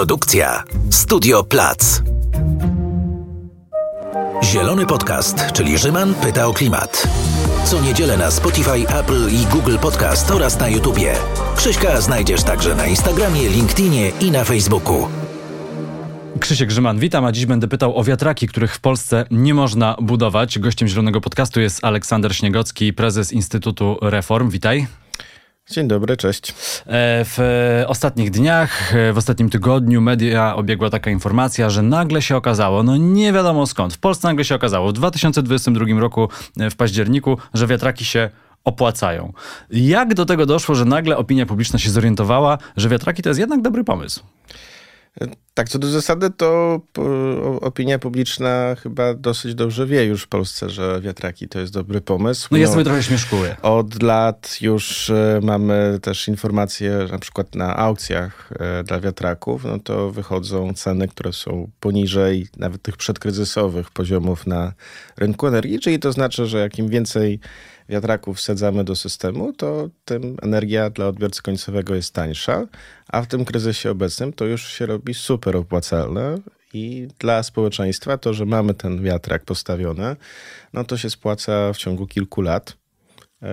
Produkcja Studio Plac. Zielony Podcast, czyli Rzyman pyta o klimat. Co niedzielę na Spotify, Apple i Google Podcast oraz na YouTubie. Krzyśka znajdziesz także na Instagramie, LinkedInie i na Facebooku. Krzysiek Grzyman, witam, a dziś będę pytał o wiatraki, których w Polsce nie można budować. Gościem Zielonego Podcastu jest Aleksander Śniegocki, prezes Instytutu Reform. Witaj. Dzień dobry, cześć. E, w ostatnich dniach, e, w ostatnim tygodniu media obiegła taka informacja, że nagle się okazało, no nie wiadomo skąd, w Polsce nagle się okazało, w 2022 roku e, w październiku, że wiatraki się opłacają. Jak do tego doszło, że nagle opinia publiczna się zorientowała, że wiatraki to jest jednak dobry pomysł? Tak, co do zasady, to opinia publiczna chyba dosyć dobrze wie już w Polsce, że wiatraki to jest dobry pomysł. No ja sobie trochę śmieszkuję. Od lat już e, mamy też informacje, że na przykład na aukcjach e, dla wiatraków, no to wychodzą ceny, które są poniżej nawet tych przedkryzysowych poziomów na rynku energii, czyli to znaczy, że jak im więcej wiatraków wsadzamy do systemu, to tym energia dla odbiorcy końcowego jest tańsza, a w tym kryzysie obecnym to już się robi super opłacalne i dla społeczeństwa to, że mamy ten wiatrak postawiony, no to się spłaca w ciągu kilku lat yy,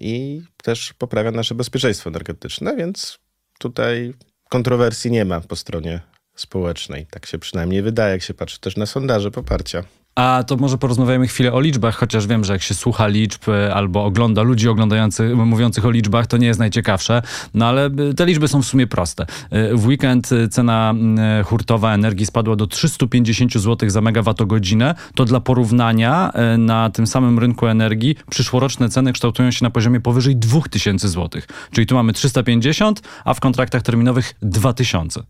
i też poprawia nasze bezpieczeństwo energetyczne, więc tutaj kontrowersji nie ma po stronie społecznej. Tak się przynajmniej wydaje, jak się patrzy też na sondaże poparcia. A to może porozmawiamy chwilę o liczbach, chociaż wiem, że jak się słucha liczb e, albo ogląda ludzi oglądających, mówiących o liczbach, to nie jest najciekawsze. No ale e, te liczby są w sumie proste. E, w weekend cena hurtowa energii spadła do 350 zł za megawattogodzinę. To dla porównania na tym samym rynku energii przyszłoroczne ceny kształtują się na poziomie powyżej 2000 zł. Czyli tu mamy 350, a w kontraktach terminowych 2000.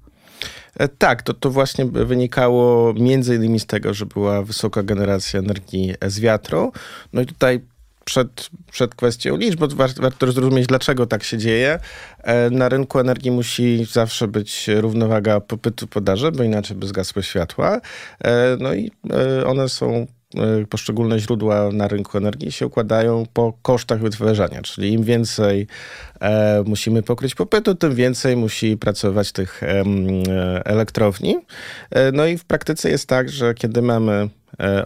E, tak, to, to właśnie wynikało między innymi z tego, że była wysoka generacja energii z wiatru. No i tutaj przed, przed kwestią liczb, bo warto, zrozumieć, dlaczego tak się dzieje. E, na rynku energii musi zawsze być równowaga popytu podaży, bo inaczej by zgasły światła. E, no i one są poszczególne źródła na rynku energii się układają po kosztach wytwarzania, czyli im więcej e, musimy pokryć popytu, tym więcej musi pracować tych e, elektrowni. E, no i w praktyce jest tak, że kiedy mamy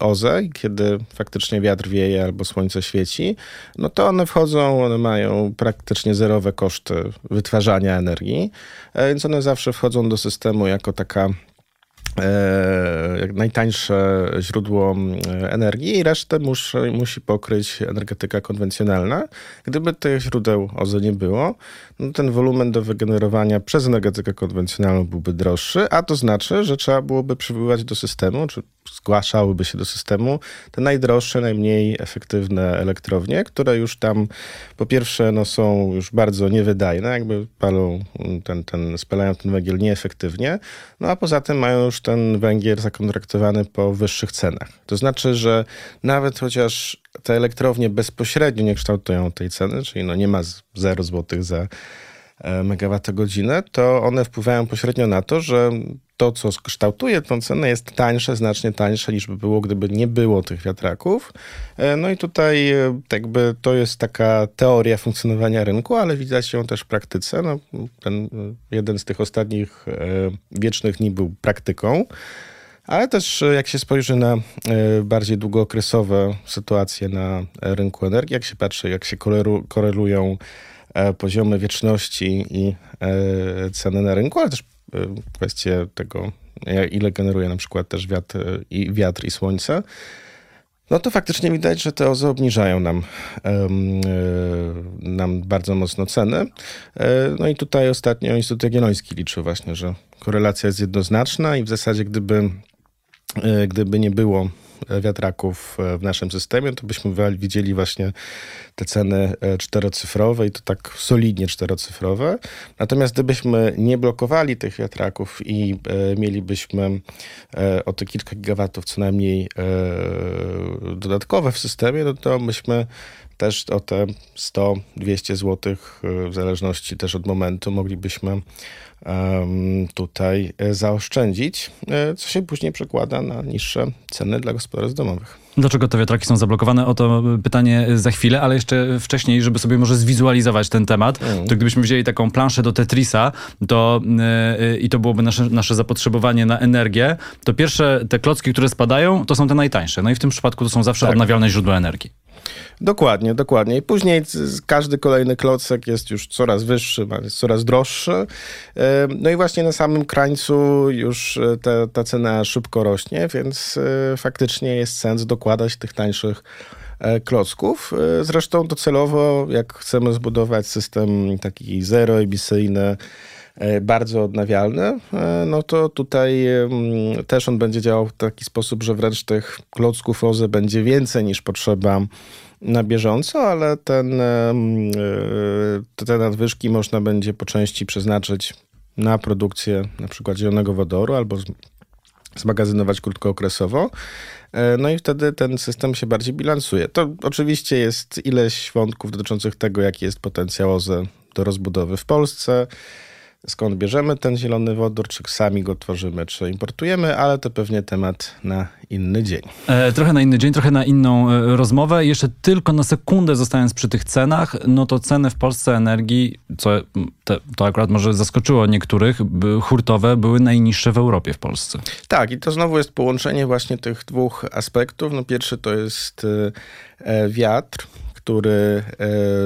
OZE, kiedy faktycznie wiatr wieje albo słońce świeci, no to one wchodzą, one mają praktycznie zerowe koszty wytwarzania energii, więc one zawsze wchodzą do systemu jako taka najtańsze źródło mm, energii i resztę musi, pokryć energetyka konwencjonalna. Gdyby tych źródeł OZE nie było, no ten wolumen do wygenerowania przez energetykę konwencjonalną byłby droższy, a to znaczy, że trzeba byłoby przybywać do systemu, czy zgłaszałyby się do systemu te najdroższe, najmniej efektywne elektrownie, które już tam po pierwsze no, są już bardzo niewydajne, jakby palą ten, ten, spalają ten węgiel nieefektywnie, no a poza tym mają już ten węgiel zakontraktowany po wyższych cenach. To znaczy, że nawet chociaż te elektrownie bezpośrednio nie kształtują tej ceny, czyli no nie ma 0 zł za megawattogodzinę, to one wpływają pośrednio na to, że to, co kształtuje tą cenę, jest tańsze, znacznie tańsze niż by było, gdyby nie było tych wiatraków. E, no i tutaj e, jakby to jest taka teoria funkcjonowania rynku, ale widać ją też w praktyce. No, ten jeden z tych ostatnich wiecznych dni był praktyką. Ale też jak się spojrzy na bardziej długookresowe sytuacje na rynku energii, jak się patrzy, jak się korelują poziomy wieczności i ceny na rynku, ale też kwestie tego, ile generuje na przykład też wiatr i, wiatr i słońce, no to faktycznie widać, że te OZE obniżają nam, nam bardzo mocno ceny. No i tutaj ostatnio Instytut Jagielloński liczył właśnie, że korelacja jest jednoznaczna i w zasadzie gdyby, gdyby nie było wiatraków w naszym systemie, to byśmy widzieli właśnie te ceny e, czterocyfrowe i to tak solidnie czterocyfrowe. Natomiast gdybyśmy nie blokowali tych wiatraków i e, mielibyśmy e, o te kilka gigawatów co najmniej dodatkowe w systemie, no to byśmy też o te 100-200 zł, w zależności też od momentu, moglibyśmy tutaj e, zaoszczędzić, e, co się później przekłada na niższe ceny dla gospodarstw domowych. Dlaczego te wiatraki są zablokowane? O to pytanie za chwilę, ale jeszcze wcześniej, żeby sobie może zwizualizować ten temat, mm. to gdybyśmy wzięli taką planszę do Tetrisa to, yy, i to byłoby nasze, nasze zapotrzebowanie na energię, to pierwsze te klocki, które spadają, to są te najtańsze. No i w tym przypadku to są zawsze tak. odnawialne źródła energii. Dokładnie, dokładnie. I później każdy kolejny klocek jest już coraz wyższy, jest coraz droższy. No i właśnie na samym krańcu już e, ta, ta cena szybko rośnie, więc e, faktycznie jest sens dokładać tych tańszych e, klocków. Zresztą docelowo, jak chcemy zbudować system taki zeroemisyjny, bardzo odnawialny, no to tutaj też on będzie działał w taki sposób, że wręcz tych klocków OZE będzie więcej niż potrzeba na bieżąco, ale ten, e, te nadwyżki można będzie po części przeznaczyć na produkcję na przykład zielonego wodoru albo zmagazynować krótkookresowo. E, no i wtedy ten system się bardziej bilansuje. To oczywiście jest ileś wątków dotyczących tego, jaki jest potencjał OZE do rozbudowy w Polsce skąd bierzemy ten zielony wodór, czy sami go tworzymy, czy importujemy, ale to pewnie temat na inny dzień. E, trochę na inny dzień, trochę na inną e, rozmowę. Jeszcze tylko na sekundę zostając przy tych cenach, no to ceny w Polsce energii, co te, to akurat może zaskoczyło niektórych, by, hurtowe były najniższe w Europie w Polsce. Tak, i to znowu jest połączenie właśnie tych dwóch aspektów. No pierwszy to jest e, wiatr, który e,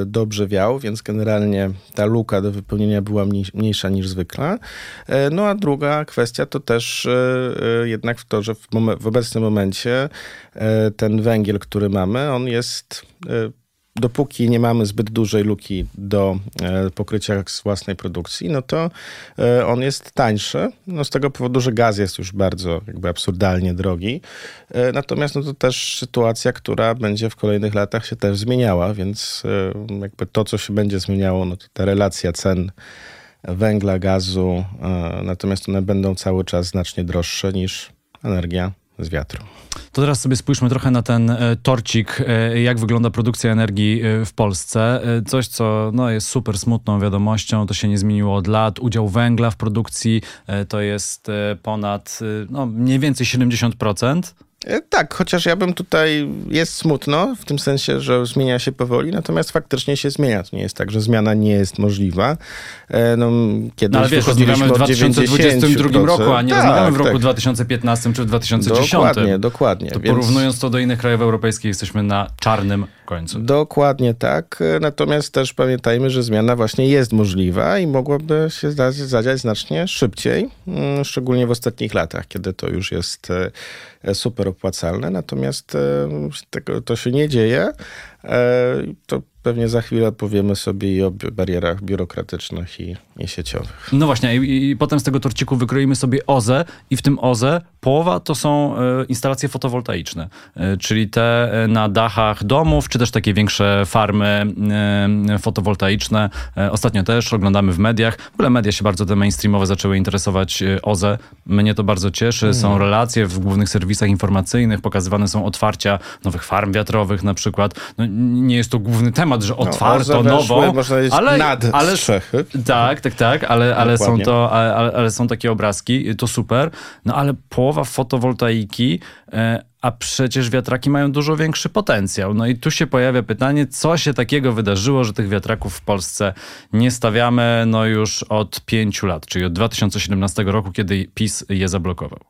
dobrze wiał, więc generalnie ta luka do wypełnienia była mniejsza niż zwykle. E, no a druga kwestia to też e, jednak w to, że w, obecnym momencie ten węgiel, który mamy, on jest dopóki nie mamy zbyt dużej luki do e, pokrycia z własnej produkcji, no to e, on jest tańszy. No z tego powodu, że gaz jest już bardzo jakby absurdalnie drogi. E, natomiast no to też sytuacja, która będzie w kolejnych latach się też zmieniała, więc jakby to, co się będzie zmieniało, no to ta relacja cen węgla, gazu, natomiast one będą cały czas znacznie droższe niż energia z wiatru. To teraz sobie spójrzmy trochę na ten e, torcik, e, jak wygląda produkcja energii e, w Polsce. Coś, co no, jest super smutną wiadomością, to się nie zmieniło od lat. Udział węgla w produkcji to jest ponad no, mniej więcej 70%. E, tak, chociaż ja bym tutaj, jest smutno, w tym sensie, że zmienia się powoli, natomiast faktycznie się zmienia. To nie jest tak, że zmiana nie jest możliwa. E, no, kiedyś no, ale wiesz, rozmawiamy w 2022 roku, a nie tak, rozmawiamy w roku tak. 2015 czy 2010. Dokładnie, dokładnie. To więc... porównując to do innych krajów europejskich, jesteśmy na czarnym końcu. Dokładnie tak, e, natomiast też pamiętajmy, że zmiana właśnie jest możliwa i mogłaby się zadziać znacznie szybciej, mm, szczególnie w ostatnich latach, kiedy to już jest super opłacalne, natomiast e, tego, to się nie dzieje. E, to pewnie za chwilę powiemy sobie i o barierach biurokratycznych i, i sieciowych. No właśnie, i, i, potem z tego torciku wykroimy sobie OZE i w tym OZE połowa to są e, instalacje fotowoltaiczne, e, czyli te na dachach domów, czy też takie większe farmy fotowoltaiczne. Ostatnio też oglądamy w mediach. W ogóle media się bardzo te mainstreamowe zaczęły interesować OZE. Mnie to bardzo cieszy. Są relacje w głównych serwisach informacyjnych, pokazywane są otwarcia nowych farm wiatrowych na przykład. No, nie jest to główny temat, że no, otwarto no, nową, ale, nad ale tak, tak, tak, ale, ale, są to, ale, ale, są takie obrazki, to super. No ale połowa fotowoltaiki e, a przecież wiatraki mają dużo większy potencjał. No i tu się pojawia pytanie, co się takiego wydarzyło, że tych wiatraków w Polsce nie stawiamy no już od pięciu lat, czyli od 2017 roku, kiedy PiS je zablokował.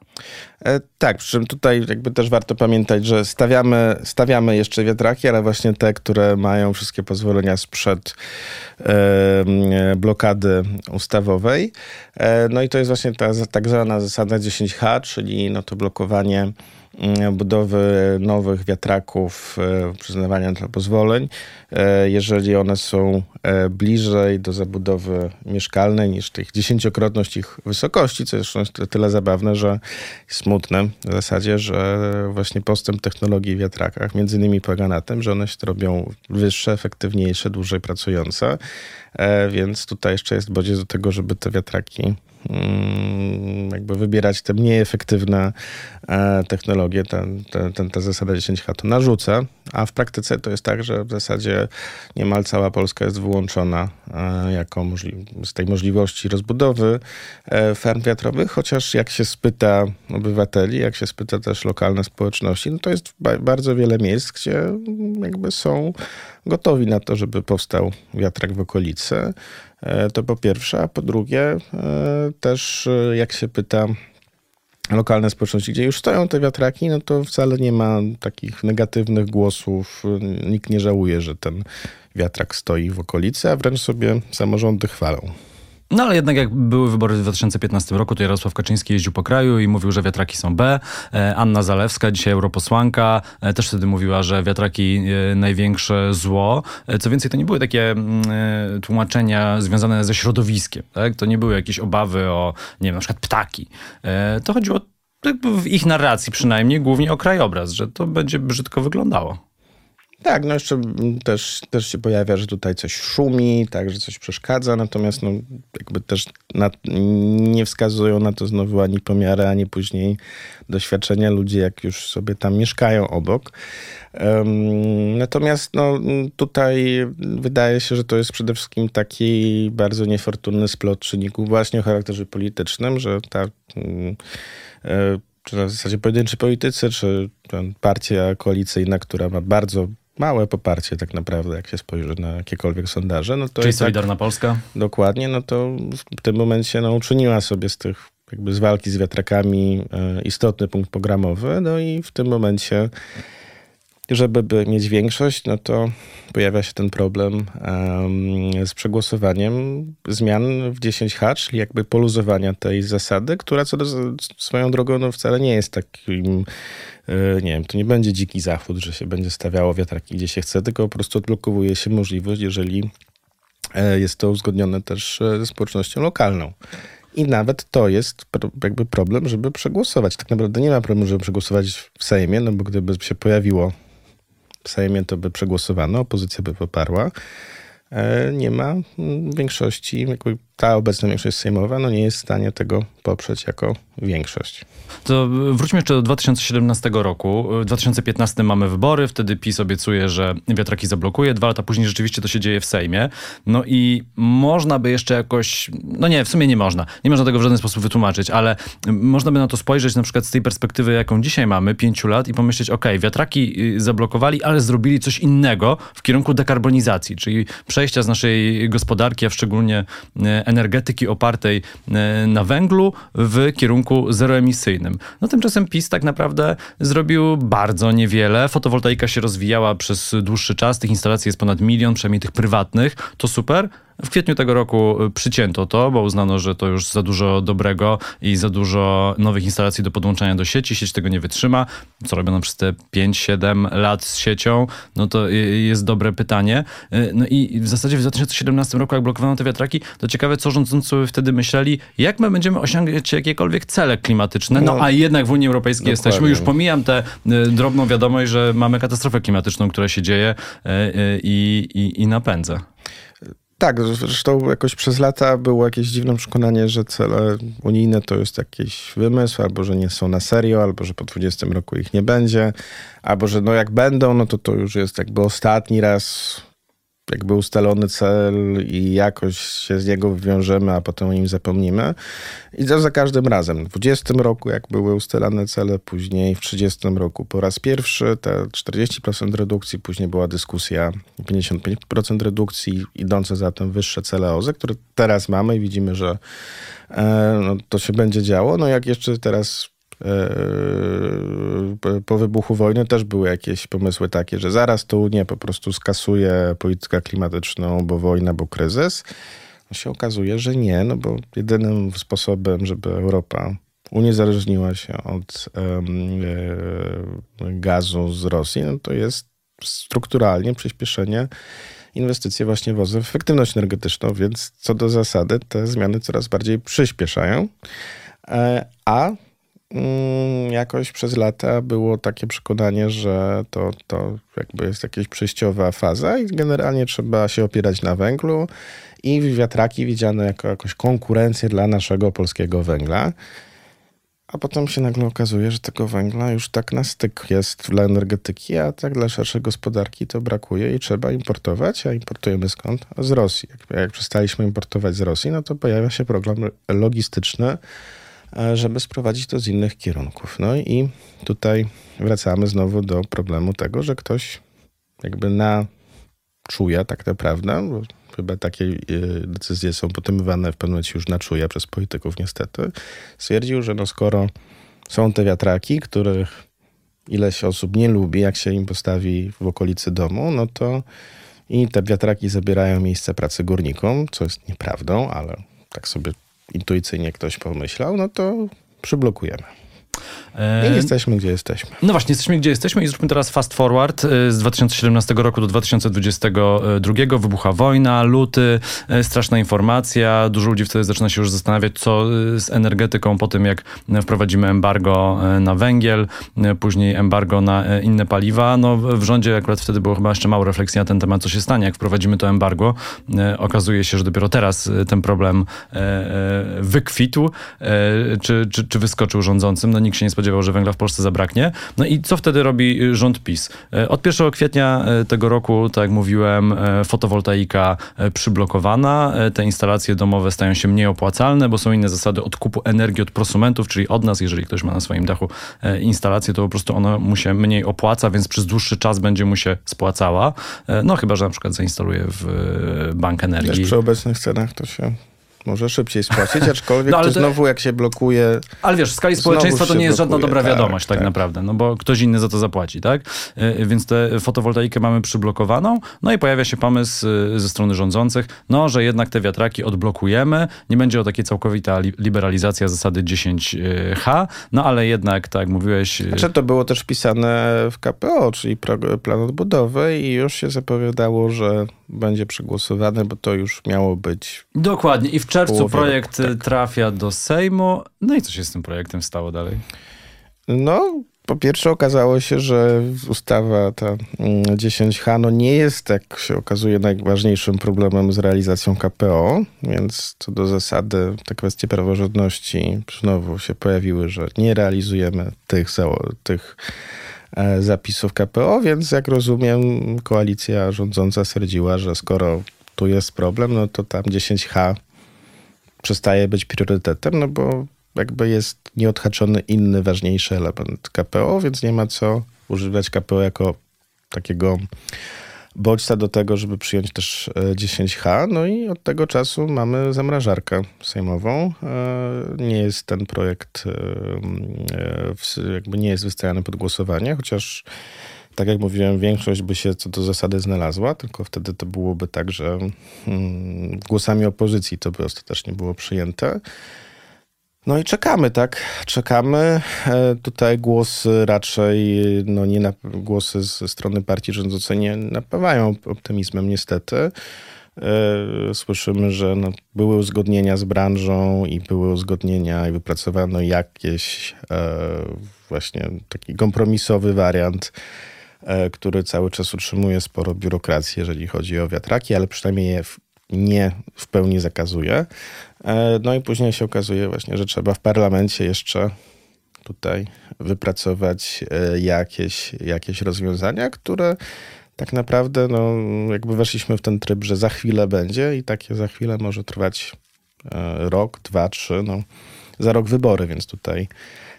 E, tak, przy czym tutaj jakby też warto pamiętać, że stawiamy, stawiamy jeszcze wiatraki, ale właśnie te, które mają wszystkie pozwolenia sprzed e, blokady ustawowej. E, no i to jest właśnie ta tak zwana zasada 10H, czyli no to blokowanie budowy nowych wiatraków, e, przyznawania dla pozwoleń, e, jeżeli one są e, bliżej do zabudowy mieszkalnej niż tych dziesięciokrotność ich wysokości, co jest tyle zabawne, że smutne w zasadzie, że właśnie postęp technologii w wiatrakach między innymi polega na tym, że one się robią wyższe, efektywniejsze, dłużej pracujące, więc tutaj jeszcze jest bodziec do tego, żeby te wiatraki Mm, jakby wybierać te mniej efektywne e, technologie, ta, ta, ta zasada 10H to narzuca, a w praktyce to jest tak, że w zasadzie niemal cała Polska jest wyłączona e, jako z tej możliwości rozbudowy e, farm wiatrowych, chociaż jak się spyta obywateli, jak się spyta też lokalne społeczności, no to jest bardzo wiele miejsc, gdzie jakby są gotowi na to, żeby powstał wiatrak w okolicy. E, to po pierwsze, a po drugie też jak się pyta lokalne społeczności, gdzie już stoją te wiatraki, no to wcale nie ma takich negatywnych głosów. Nikt nie żałuje, że ten wiatrak stoi w okolicy, a wręcz sobie samorządy chwalą. No ale jednak jak były wybory w 2015 roku, to Jarosław Kaczyński jeździł po kraju i mówił, że wiatraki są B. E, Anna Zalewska, dzisiaj europosłanka, e, też wtedy mówiła, że wiatraki e, największe zło. Co więcej, to nie były takie mm, tłumaczenia związane ze środowiskiem. Tak? To nie były jakieś obawy o, nie wiem, na przykład ptaki. To chodziło w ich narracji przynajmniej głównie o krajobraz, że to będzie brzydko wyglądało. Tak, no jeszcze też, też się pojawia, że tutaj coś szumi, tak, że coś przeszkadza, natomiast no, jakby też na, nie wskazują na to znowu ani pomiary, ani później doświadczenia ludzi, jak już sobie tam mieszkają obok. Um, natomiast no, tutaj wydaje się, że to jest przede wszystkim taki bardzo niefortunny splot czynników właśnie o charakterze politycznym, że ta... Um, czy na zasadzie pojedynczy politycy, czy partia koalicyjna, która ma bardzo małe poparcie tak naprawdę, jak się spojrzy na jakiekolwiek sondaże. No to Czyli Solidarna tak, Polska? Dokładnie, no to w tym momencie no, uczyniła sobie z tych jakby z walki z wiatrakami e, istotny punkt programowy, no i w tym momencie żeby mieć większość, no to pojawia się ten problem um, z przegłosowaniem zmian w 10H, czyli jakby poluzowania tej zasady, która co do swoją drogą no wcale nie jest takim E, nie wiem, to nie będzie dziki zachód, że się będzie stawiało wiatraki gdzie się chce, tylko po prostu odblokowuje się możliwość, jeżeli e, jest to uzgodnione też e, ze społecznością lokalną. I nawet to jest jakby problem, żeby przegłosować. Tak naprawdę nie ma problemu, żeby przegłosować w Sejmie, no bo gdyby się pojawiło w Sejmie, to by przegłosowano, opozycja by poparła. Nie ma mm, większości, jakby ta obecna większość sejmowa no nie jest w stanie tego poprzeć jako większość. To wróćmy jeszcze do 2017 roku. W 2015 mamy wybory, wtedy PiS obiecuje, że wiatraki zablokuje. Dwa lata później rzeczywiście to się dzieje w Sejmie. No i można by jeszcze jakoś, no nie, w sumie nie można. Nie można tego w żaden sposób wytłumaczyć, ale można by na to spojrzeć na przykład z tej perspektywy, jaką dzisiaj mamy, pięciu lat i pomyśleć, ok, wiatraki y, zablokowali, ale zrobili coś innego w kierunku dekarbonizacji, czyli przejścia z naszej gospodarki, a szczególnie y, energetyki opartej e, na węglu w kierunku zeroemisyjnym. No tymczasem PiS tak naprawdę zrobił bardzo niewiele. Fotowoltaika się rozwijała przez dłuższy czas, tych instalacji jest ponad milion, przynajmniej tych prywatnych. To super, w kwietniu tego roku y, przycięto to, bo uznano, że to już za dużo dobrego i za dużo nowych instalacji do podłączania do sieci. Sieć tego nie wytrzyma. Co robiono przez te 5-7 lat z siecią? No to jest dobre pytanie. Y, no i w zasadzie w 2017 roku, jak blokowano te wiatraki, to ciekawe, co rządzący wtedy myśleli, jak my będziemy osiągać jakiekolwiek cele klimatyczne. No, no a jednak w Unii Europejskiej dokładnie. jesteśmy. Już pomijam tę y, drobną wiadomość, że mamy katastrofę klimatyczną, która się dzieje i, i, i napędza. Tak, zresztą jakoś przez lata było jakieś dziwne przekonanie, że cele unijne to jest jakiś wymysł, albo że nie są na serio, albo że po 20 roku ich nie będzie, albo że no jak będą, no to to już jest jakby ostatni raz jakby ustalony cel i jakoś się z niego wywiążemy, a potem o nim zapomnimy. I to za każdym razem. W 20 roku, jak były ustalane cele, później w 30 roku po raz pierwszy te 40% redukcji, później była dyskusja 55% redukcji, idące za tym wyższe cele OZE, które teraz mamy i widzimy, że e, no, to się będzie działo. No jak jeszcze teraz E, po wybuchu wojny też były jakieś pomysły takie, że zaraz to Unia po prostu skasuje politykę klimatyczną, bo wojna, bo kryzys. No się okazuje, że nie, no bo jedynym sposobem, żeby Europa uniezależniła się od um, gazu z Rosji, no to jest strukturalnie przyspieszenie inwestycji właśnie w efektywność energetyczną, więc co do zasady te zmiany coraz bardziej przyspieszają. E, a jakoś przez lata było takie przekonanie, że to, to jakby jest jakaś przejściowa faza i generalnie trzeba się opierać na węglu i wiatraki widziane jako jakąś konkurencję dla naszego polskiego węgla. a potem się nagle okazuje, że tego węgla już tak na styk jest dla energetyki, a tak dla szerszej gospodarki to brakuje i trzeba importować. A importujemy skąd? Z Rosji. Jak, jak przestaliśmy importować z Rosji, no to pojawia się problem logistyczny, żeby sprowadzić to z innych kierunków. No i tutaj wracamy znowu do problemu tego, że ktoś jakby na czuje tak naprawdę, bo chyba takie e, decyzje są podejmowane w pewnym momencie już na czuje przez polityków niestety, stwierdził, że no skoro są te wiatraki, których ileś osób nie lubi, jak się im postawi w okolicy domu, no to i te wiatraki zabierają miejsce pracy górnikom, co jest nieprawdą, ale tak sobie intuicyjnie ktoś pomyślał, no to przyblokujemy. I jesteśmy, gdzie jesteśmy. No właśnie, jesteśmy, gdzie jesteśmy i zróbmy teraz fast forward. Z 2017 roku do 2022 wybucha wojna, luty, straszna informacja. Dużo ludzi wtedy zaczyna się już zastanawiać, co z energetyką po tym, jak wprowadzimy embargo na węgiel, później embargo na inne paliwa. No w rządzie akurat wtedy było chyba jeszcze mało refleksji na ten temat, co się stanie, jak wprowadzimy to embargo. Okazuje się, że dopiero teraz ten problem wykwitł, czy, czy, czy wyskoczył rządzącym. No nikt się nie spodziewał, że węgla w Polsce zabraknie. No i co wtedy robi y, rząd PiS? E, od 1 kwietnia e, tego roku, tak jak mówiłem, e, fotowoltaika przyblokowana. Te instalacje domowe stają się mniej opłacalne, bo są inne zasady odkupu energii od prosumentów, czyli od nas, jeżeli ktoś ma na swoim dachu instalację, to po prostu ona mu się mniej opłaca, więc przez dłuższy czas będzie mu się spłacała. No chyba, że na przykład zainstaluje w bank energii. Też przy obecnych cenach to się może szybciej spłacić, aczkolwiek no, ale to, znowu jak się blokuje... Ale wiesz, w skali społeczeństwa to nie jest blokuje. żadna dobra tak, wiadomość tak, tak, naprawdę, no bo ktoś inny za to zapłaci, tak? E, więc tę fotowoltaikę mamy przyblokowaną, no i pojawia się pomysł e, ze strony rządzących, no, że jednak te wiatraki odblokujemy, nie będzie o takiej całkowita liberalizacja zasady 10H, no ale jednak, tak jak mówiłeś... Znaczy to było też wpisane w KPO, czyli plan odbudowy i już się zapowiadało, że będzie przegłosowane, bo to już miało być... Dokładnie i w czerwcu projekt tak. trafia do Sejmu. No i co się z tym projektem stało dalej? No, po pierwsze okazało się, że ustawa ta 10H mm, no nie jest, jak się okazuje, najważniejszym problemem z realizacją KPO, więc co do zasady te kwestie praworządności znowu się pojawiły, że nie realizujemy tych, tych zapisów KPO, więc jak rozumiem koalicja rządząca stwierdziła, że skoro tu jest problem, no to tam 10H przestaje być priorytetem, no bo jakby jest nieodhaczony inny, ważniejszy element KPO, więc nie ma co używać KPO jako takiego bodźca do tego, żeby przyjąć też 10H. E, no i od tego czasu mamy zamrażarkę sejmową. E, nie jest ten projekt, e, jakby nie jest wystawiany pod głosowanie, chociaż tak jak mówiłem, większość by się co do zasady znalazła, tylko wtedy to byłoby tak, że hmm, głosami opozycji to by ostatecznie było przyjęte. No i czekamy, tak? Czekamy. E, tutaj głosy raczej, no nie na, głosy ze strony partii rządzącej nie napawają optymizmem niestety. E, słyszymy, że no, były uzgodnienia z branżą i były uzgodnienia i wypracowano jakieś e, właśnie taki kompromisowy wariant który cały czas utrzymuje sporo biurokracji, jeżeli chodzi o wiatraki, ale przynajmniej je nie w pełni zakazuje. E, no i później się okazuje właśnie, że trzeba w parlamencie jeszcze tutaj wypracować e, jakieś, jakieś rozwiązania, które tak naprawdę, no, jakby weszliśmy w ten tryb, że za chwilę będzie i takie za chwilę może trwać rok, dwa, trzy, no, za rok wybory, więc tutaj E,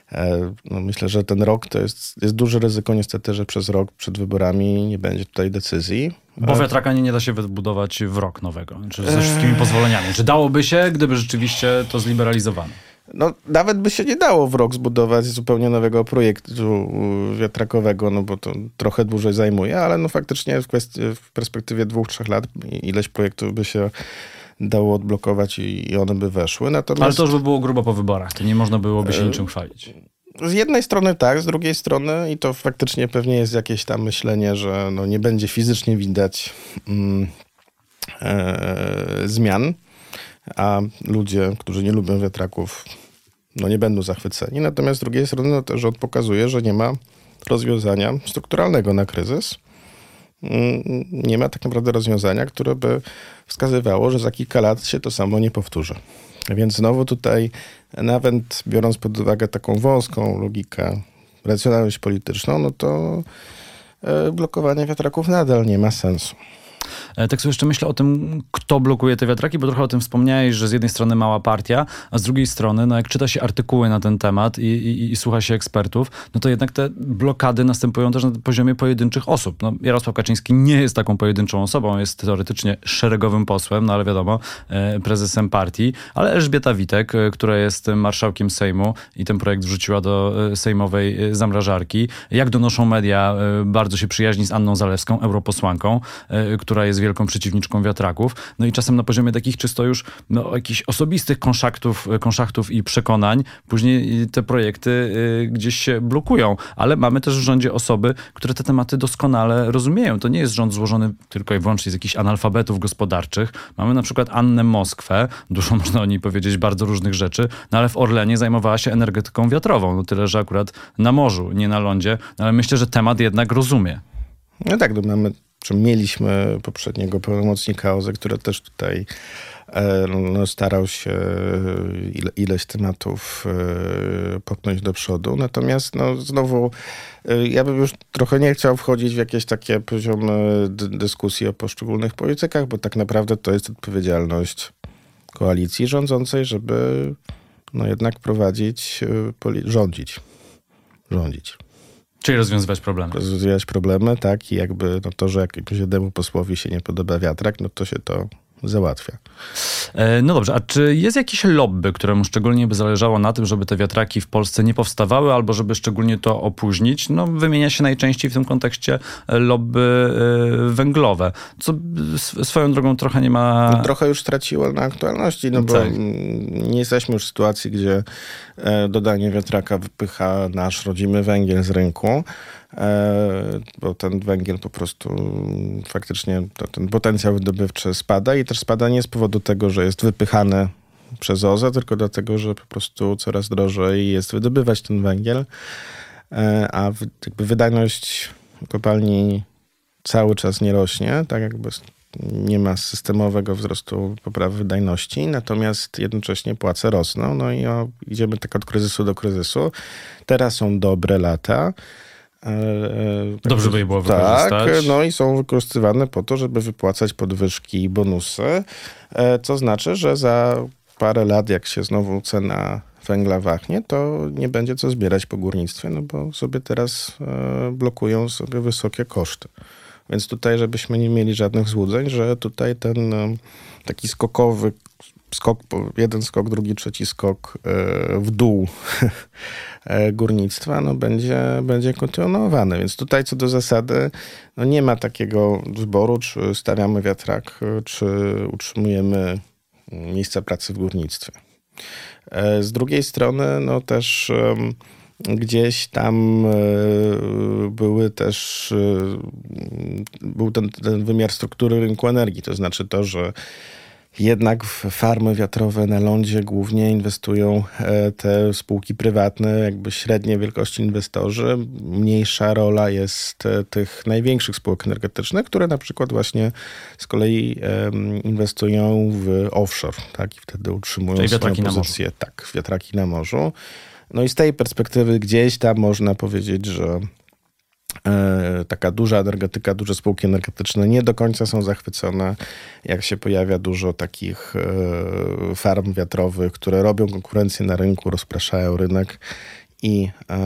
no myślę, że ten rok to jest, jest duże ryzyko niestety, że przez rok przed wyborami nie będzie tutaj decyzji. Bo e, wiatraka nie, nie da się wybudować w rok nowego, czy ze wszystkimi pozwoleniami. Czy dałoby się, gdyby rzeczywiście to zliberalizowano? No, nawet by się nie dało w rok zbudować zupełnie nowego projektu wiatrakowego, no bo to trochę dłużej zajmuje, ale no faktycznie w, kwestii, w perspektywie dwóch, trzech lat ileś projektów by się dało odblokować i, one by weszły. Natomiast... Ale to już by było grubo po wyborach, to nie można byłoby się e, niczym chwalić. Z jednej strony tak, z drugiej strony i to faktycznie pewnie jest jakieś tam myślenie, że no nie będzie fizycznie widać mm, e, zmian, a ludzie, którzy nie lubią wiatraków, no nie będą zachwyceni. Natomiast z drugiej strony no, rząd pokazuje, że nie ma rozwiązania strukturalnego na kryzys. Mm, nie ma tak naprawdę rozwiązania, które by wskazywało, że za kilka lat się to samo nie powtórzy. Więc znowu tutaj, nawet biorąc pod uwagę taką wąską logikę, racjonalność polityczną, no to e, blokowanie wiatraków nadal nie ma sensu. E, tak sobie jeszcze myślę o tym, kto blokuje te wiatraki, bo trochę o tym wspomniałeś, że z jednej strony mała partia, a z drugiej strony, no jak czyta się artykuły na ten temat i, i, i słucha się ekspertów, no to jednak te blokady następują też na poziomie pojedynczych osób. No, Jarosław Kaczyński nie jest taką pojedynczą osobą, jest teoretycznie szeregowym posłem, no ale wiadomo, e, prezesem partii, ale Elżbieta Witek, e, która jest marszałkiem Sejmu i ten projekt wrzuciła do sejmowej zamrażarki. Jak donoszą media, bardzo się przyjaźni z Anną Zalewską, europosłanką, która jest wielką przeciwniczką wiatraków. No i czasem na poziomie takich czysto już no, jakichś osobistych konszaktów, konszaktów i przekonań, później te projekty y, gdzieś się blokują. Ale mamy też w rządzie osoby, które te tematy doskonale rozumieją. To nie jest rząd złożony tylko i wyłącznie z jakichś analfabetów gospodarczych. Mamy na przykład Annę Moskwę, dużo można o niej powiedzieć, bardzo różnych rzeczy, no ale w Orlenie zajmowała się energetyką wiatrową. No tyle, że akurat na morzu, nie na lądzie. No ale myślę, że temat jednak rozumie. No tak, no mamy czy mieliśmy poprzedniego pełnomocnika OZE, który też tutaj e, no, starał się ile, ileś tematów e, popchnąć do przodu. Natomiast no, znowu e, ja bym już trochę nie chciał wchodzić w jakieś takie poziomy dyskusji o poszczególnych politykach, bo tak naprawdę to jest odpowiedzialność koalicji rządzącej, żeby no jednak prowadzić, rządzić. Rządzić. Czyli rozwiązywać problemy. Rozwiązywać problemy, tak. I jakby no to, że jakiemuś jednemu posłowi się nie podoba wiatrak, no to się to załatwia. E, no dobrze, a czy jest jakieś lobby, któremu szczególnie by zależało na tym, żeby te wiatraki w Polsce nie powstawały, albo żeby szczególnie to opóźnić? No wymienia się najczęściej w tym kontekście lobby e, węglowe, co swoją drogą trochę nie ma... No, trochę już straciło na aktualności, no bo tak. nie jesteśmy już w sytuacji, gdzie e, dodanie wiatraka wypycha nasz rodzimy węgiel z rynku, bo ten węgiel po prostu faktycznie, ten potencjał wydobywczy spada i też spada nie z powodu tego, że jest wypychany przez OZE, tylko dlatego, że po prostu coraz drożej jest wydobywać ten węgiel, e, a jakby wydajność kopalni cały czas nie rośnie, tak jakby nie ma systemowego wzrostu poprawy wydajności, natomiast jednocześnie płace rosną, no i o, idziemy tak od kryzysu do kryzysu. Teraz są dobre lata, E, e, Dobrze by je było wykorzystać. Tak, no i są wykorzystywane po to, żeby wypłacać podwyżki i bonusy, e, co znaczy, że za parę lat, jak się znowu cena węgla wahnie, to nie będzie co zbierać po górnictwie, no bo sobie teraz blokują sobie wysokie koszty. Więc tutaj, żebyśmy nie mieli żadnych złudzeń, że tutaj ten taki skokowy skok, jeden skok, drugi, trzeci skok w dół E, górnictwa no, będzie, będzie kontynuowany. Więc tutaj co do zasady no, nie ma takiego wyboru, czy stawiamy wiatrak, czy utrzymujemy miejsca pracy w górnictwie. E, z drugiej strony no, też gdzieś tam e, były też był ten, ten wymiar struktury rynku energii, to znaczy to, że jednak w farmy wiatrowe na lądzie głównie inwestują e, te spółki prywatne, jakby średniej wielkości inwestorzy. Mniejsza rola jest e, tych największych spółek energetycznych, które na przykład właśnie z kolei inwestują w offshore, tak? I wtedy utrzymują Czyli swoją pozycję. Tak, wiatraki na morzu. No i z tej perspektywy gdzieś tam można powiedzieć, że E, taka duża energetyka, duże spółki energetyczne nie do końca są zachwycone, jak się pojawia dużo takich e, farm wiatrowych, które robią konkurencję na rynku, rozpraszają rynek i e,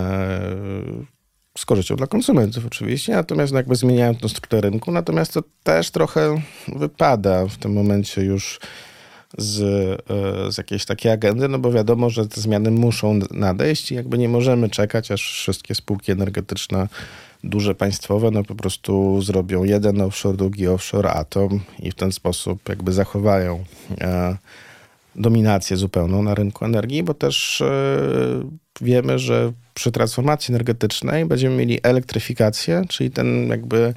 z korzyścią dla konsumentów oczywiście, natomiast no jakby zmieniają tą strukturę rynku, natomiast to też trochę wypada. W tym momencie już z, z jakiejś takiej agendy, no bo wiadomo, że te zmiany muszą nadejść i jakby nie możemy czekać, aż wszystkie spółki energetyczne duże państwowe no po prostu zrobią jeden offshore, drugi offshore, atom i w ten sposób jakby zachowają e, dominację zupełną na rynku energii, bo też e, wiemy, że przy transformacji energetycznej będziemy mieli elektryfikację, czyli ten jakby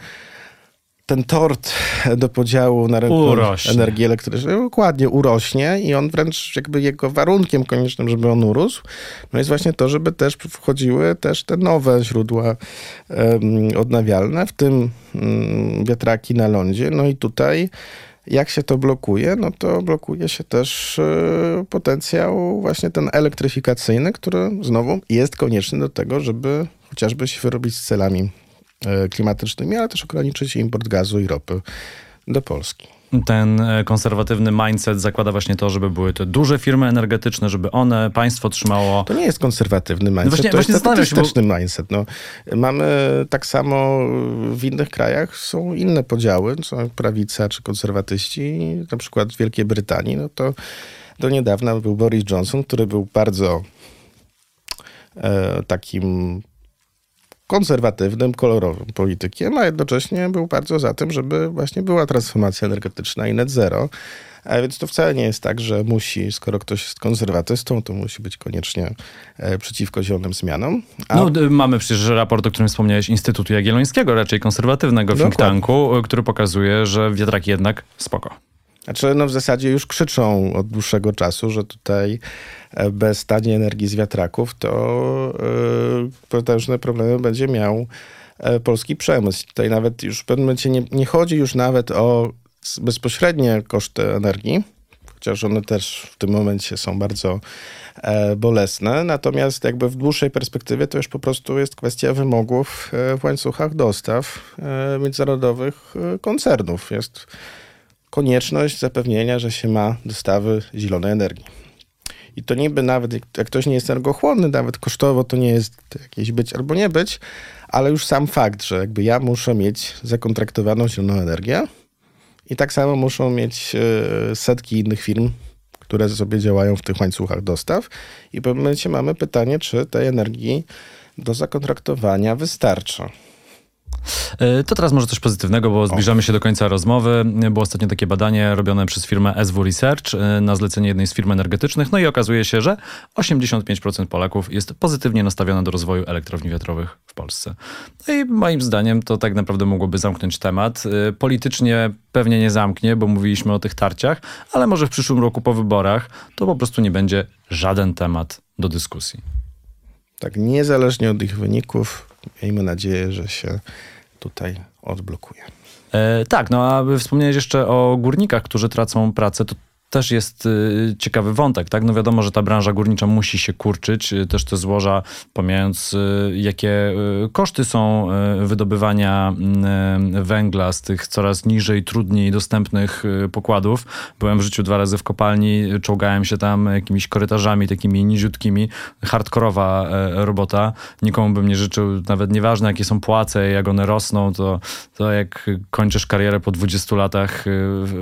ten tort do podziału na rynku urośnie. energii elektrycznej dokładnie urośnie i on wręcz jakby jego warunkiem koniecznym, żeby on urósł, no jest właśnie to, żeby też wchodziły też te nowe źródła um, odnawialne, w tym um, wiatraki na lądzie. No i tutaj Jak się to blokuje? No to blokuje się też e, potencjał właśnie ten elektryfikacyjny, który znowu jest konieczny do tego, żeby chociażby się wyrobić z celami klimatycznymi, ale też ograniczyć import gazu i ropy do Polski ten e, konserwatywny mindset zakłada właśnie to, żeby były to duże firmy energetyczne, żeby one, państwo trzymało... To nie jest konserwatywny mindset, no właśnie, to właśnie jest statystyczny bo... mindset. No, mamy tak samo w innych krajach są inne podziały, są prawica czy konserwatyści, na przykład w Wielkiej Brytanii, no to do niedawna był Boris Johnson, który był bardzo e, takim konserwatywnym, kolorowym politykiem, a jednocześnie był bardzo za tym, żeby właśnie była transformacja energetyczna i net zero. A więc to wcale nie jest tak, że musi, skoro ktoś jest konserwatystą, to musi być koniecznie e, przeciwko zielonym zmianom. A... No, mamy przecież raport, o którym wspomniałeś, Instytutu Jagiellońskiego, raczej konserwatywnego think tanku, który pokazuje, że wiatraki jednak spoko. Znaczy, no w zasadzie już krzyczą od dłuższego czasu, że tutaj e, bez taniej energii z wiatraków to yy, potężne problemy będzie miał e, polski przemysł. Tutaj nawet już w pewnym momencie nie, nie chodzi już nawet o bezpośrednie koszty energii, chociaż one też w tym momencie są bardzo e, bolesne. Natomiast jakby w dłuższej perspektywie to już po prostu jest kwestia wymogów w łańcuchach dostaw e, międzynarodowych koncernów. Jest konieczność zapewnienia, że się ma dostawy zielonej energii. I to niby nawet, jak ktoś nie jest energochłonny, nawet kosztowo to nie jest jakieś być albo nie być, ale już sam fakt, że jakby ja muszę mieć zakontraktowaną zieloną energię i tak samo muszą mieć e, setki innych firm, które sobie działają w tych łańcuchach dostaw. I w pewnym momencie mamy pytanie, czy tej energii do zakontraktowania wystarcza. E, to teraz może coś pozytywnego, bo zbliżamy się do końca rozmowy. Było ostatnio takie badanie robione przez firmę SW Research e, na zlecenie jednej z firm energetycznych, no i okazuje się, że 85% Polaków jest pozytywnie nastawione do rozwoju elektrowni wiatrowych w Polsce. No i moim zdaniem to tak naprawdę mogłoby zamknąć temat. E, politycznie pewnie nie zamknie, bo mówiliśmy o tych tarciach, ale może w przyszłym roku po wyborach to po prostu nie będzie żaden temat do dyskusji. Tak, niezależnie od ich wyników, miejmy nadzieję, że się tutaj odblokuje. E, tak, no a wspomniałeś jeszcze o górnikach, którzy tracą pracę. To też jest y, ciekawy wątek, tak? No wiadomo, że ta branża górnicza musi się kurczyć, y, też te złoża, pomijając y, jakie koszty są wydobywania węgla z tych coraz niżej, trudniej dostępnych pokładów. Byłem w życiu dwa razy w kopalni, czołgałem się tam jakimiś korytarzami takimi niziutkimi, hardkorowa robota. Nikomu bym nie życzył, nawet nieważne jakie są płace, jak one rosną, to, to jak kończysz karierę po 20 latach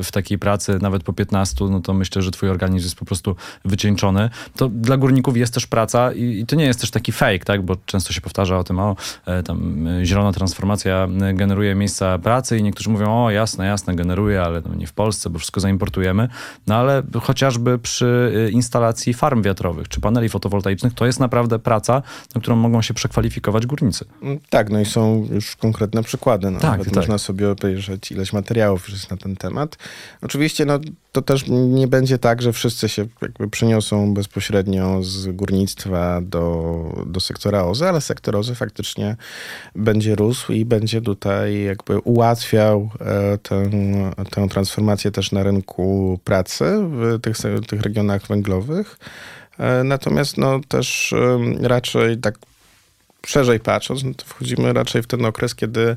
w takiej pracy, nawet po 15, no to myślę, że twój organizm jest po prostu wycieńczony. To dla górników jest też praca i, i to nie jest też taki fake, tak? Bo często się powtarza o tym, o e, tam e, zielona transformacja e, generuje miejsca pracy i niektórzy mówią, o jasne, jasne, generuje, ale no, nie w Polsce, bo wszystko zaimportujemy. No ale chociażby przy instalacji farm wiatrowych czy paneli fotowoltaicznych to jest naprawdę praca, na którą mogą się przekwalifikować górnicy. Mm, tak, no i są już konkretne przykłady. No, tak, tak. Można sobie obejrzeć ileś materiałów już jest na ten temat. Oczywiście no, to też nie będzie tak, że wszyscy się jakby przeniosą bezpośrednio z górnictwa do, do sektora OZE, ale sektor OZE faktycznie będzie rósł i będzie tutaj jakby ułatwiał e, tę, tę transformację też na rynku pracy w tych, tych regionach węglowych. E, natomiast no, też raczej tak szerzej patrząc, no to wchodzimy raczej w ten okres, kiedy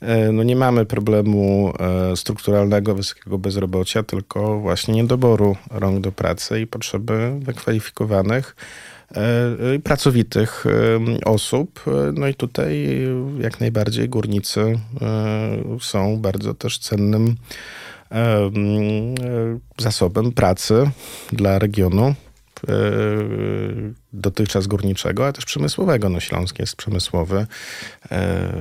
e, no nie mamy problemu e, strukturalnego wysokiego bezrobocia, tylko właśnie niedoboru rąk do pracy i potrzeby wykwalifikowanych e, pracowitych osób. No i tutaj jak najbardziej górnicy są bardzo też cennym zasobem pracy dla regionu. E, dotychczas górniczego, ale też przemysłowego. No Śląsk jest przemysłowy e,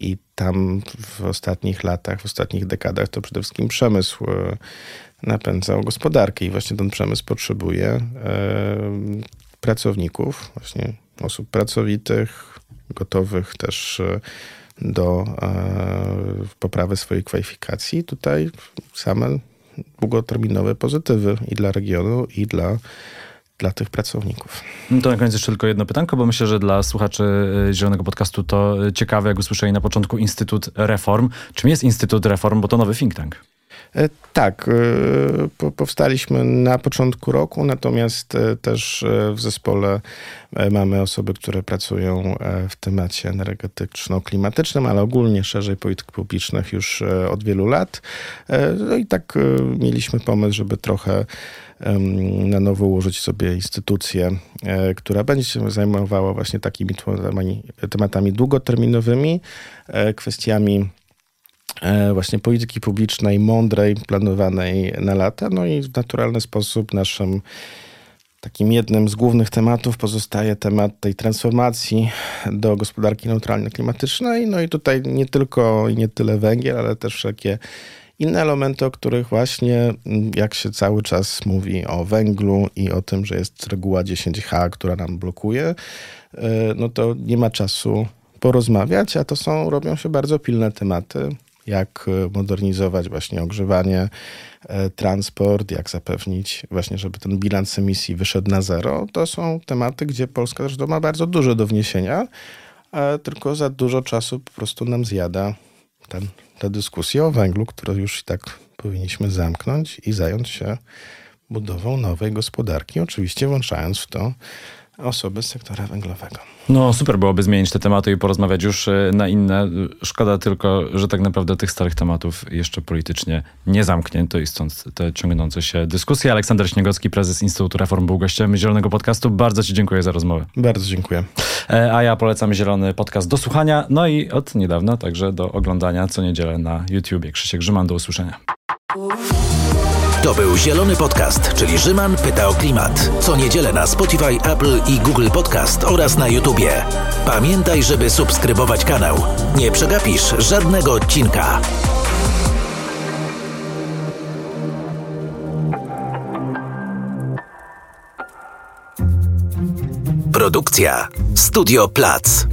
i tam w ostatnich latach, w ostatnich dekadach to przede wszystkim przemysł e, napędzał gospodarkę i właśnie ten przemysł potrzebuje pracowników, właśnie osób pracowitych, gotowych też do poprawy swojej kwalifikacji. Tutaj same długoterminowe pozytywy i dla regionu, i dla dla tych pracowników. No to na koniec jeszcze tylko jedno pytanko, bo myślę, że dla słuchaczy y, Zielonego Podcastu to ciekawe, jak usłyszeli na początku Instytut Reform. Czym jest Instytut Reform, bo to nowy think tank? Tak, powstaliśmy na początku roku, natomiast też w zespole mamy osoby, które pracują w temacie energetyczno-klimatycznym, ale ogólnie szerzej polityk publicznych już od wielu lat. No i tak mieliśmy pomysł, żeby trochę na nowo ułożyć sobie instytucję, e, która będzie się zajmowała właśnie takimi tematami, tematami długoterminowymi, e, kwestiami e, właśnie polityki publicznej, mądrej, planowanej na lata. No i w naturalny sposób naszym takim jednym z głównych tematów pozostaje temat tej transformacji do gospodarki neutralno-klimatycznej. No i tutaj nie tylko i nie tyle węgiel, ale też wszelkie inne elementy, o których właśnie, mm, jak się cały czas mówi o węglu i o tym, że jest reguła 10H, która nam blokuje, e, no to nie ma czasu porozmawiać, a to są, robią się bardzo pilne tematy, jak e, modernizować właśnie ogrzewanie, e, transport, jak zapewnić właśnie, żeby ten bilans emisji wyszedł na zero. To są tematy, gdzie Polska zresztą ma bardzo dużo do wniesienia, tylko za dużo czasu po prostu nam zjada ten tę dyskusję o węglu, którą już i tak powinniśmy zamknąć i zająć się budową nowej gospodarki, oczywiście włączając w to osoby z sektora węglowego. No super byłoby zmienić te tematy i porozmawiać już e, na inne. Szkoda tylko, że tak naprawdę tych starych tematów jeszcze politycznie nie zamknięto i stąd te ciągnące się dyskusje. Aleksander Śniegowski, prezes Instytutu Reform był gościem Zielonego Podcastu. Bardzo Ci dziękuję za rozmowę. Bardzo dziękuję. E, a ja polecam Zielony Podcast do słuchania, no i od niedawna także do oglądania co niedzielę na YouTubie. Krzysiek Grzyman, do usłyszenia. To był Zielony Podcast, czyli Rzyman pyta o klimat. Co niedzielę na Spotify, Apple i Google Podcast oraz na YouTubie. Pamiętaj, żeby subskrybować kanał. Nie przegapisz żadnego odcinka. Produkcja Studio Plac.